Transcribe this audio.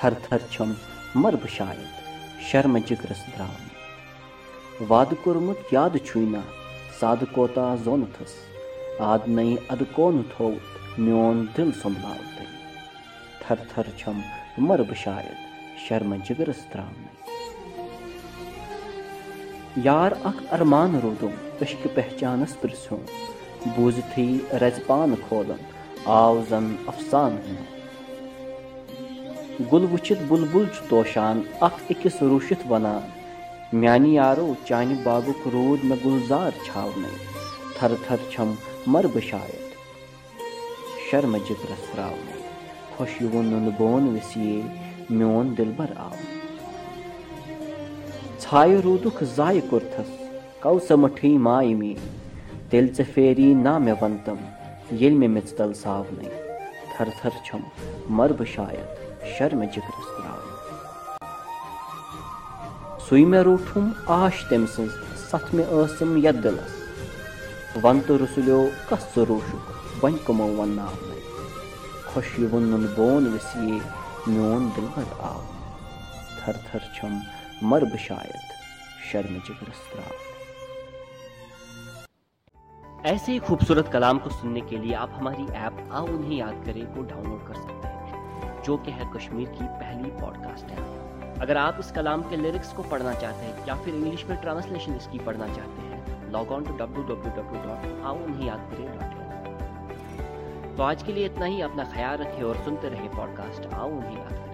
تھر تھر چھم مر مربہٕ شاید شرمہٕ جِگرٕ درٛاونہٕ وادٕ کوٚرمُت یاد چھُے نہ سادٕ کوتاہ آد آدن اَدٕ کون تھوٚو میون دِل سُمبلاو تٔمۍ تھر تھر چھم مر مربہٕ شاید شرمہٕ جِگرٕس درٛاونہٕ یار اکھ ارمان روٗدُم أشکہِ پہچانس پرٕژھُم بوٗزتھٕے رَزِ پانہٕ کھولن آو زَن افسان گُل وٕچھِتھ بُلبُل چھُ توشان اَکھ أکِس روٗشِتھ وَنان میٛانہِ یارو چانہِ باغُک روٗد مےٚ گُلزار چھاونَے چھاونے تھر چھَم چھم مربہٕ شاید شرم جِگرس تراو خۄشوُن نُنہٕ بون وِسیے میون دِلبر آو۔ ژھایہِ روٗدُکھ زایہِ کوٚرتھَس کو سہٕ مٔٹھٕے مایہِ می۔ تیٚلہِ ژےٚ پھیری نا مےٚ وَن تِم ییٚلہِ مےٚ میٚژِ تَل ساونَے۔ ساونٕے تھر چھَم چھم مربہٕ شاید۔ थर छम मर बशायद शर्म जिगरस द्राव सुई मे रूठुम आश तम सज सथ मे असम यथ दिलस वन तो रसुलियो कस रूशुक वन कमो वन खुश नुन बोन वसिए म्योन दिलबर आव थर थर छम मर शायद शर्म जिगरस द्राव ऐसे ही खूबसूरत कलाम को सुनने के लिए आप हमारी ऐप आओ उन्हें याद करें को डाउनलोड कर सकते हैं जो कि है कश्मीर की पहली पॉडकास्ट है अगर आप इस कलाम के लिरिक्स को पढ़ना चाहते हैं या फिर इंग्लिश में ट्रांसलेशन इसकी पढ़ना चाहते हैं log on to W W W dot आओ उन्हें याद करें डॉट तो आज के लिए इतना ही अपना ख्याल रखें और सुनते रहे पॉडकास्ट आओ उन्हें याद करें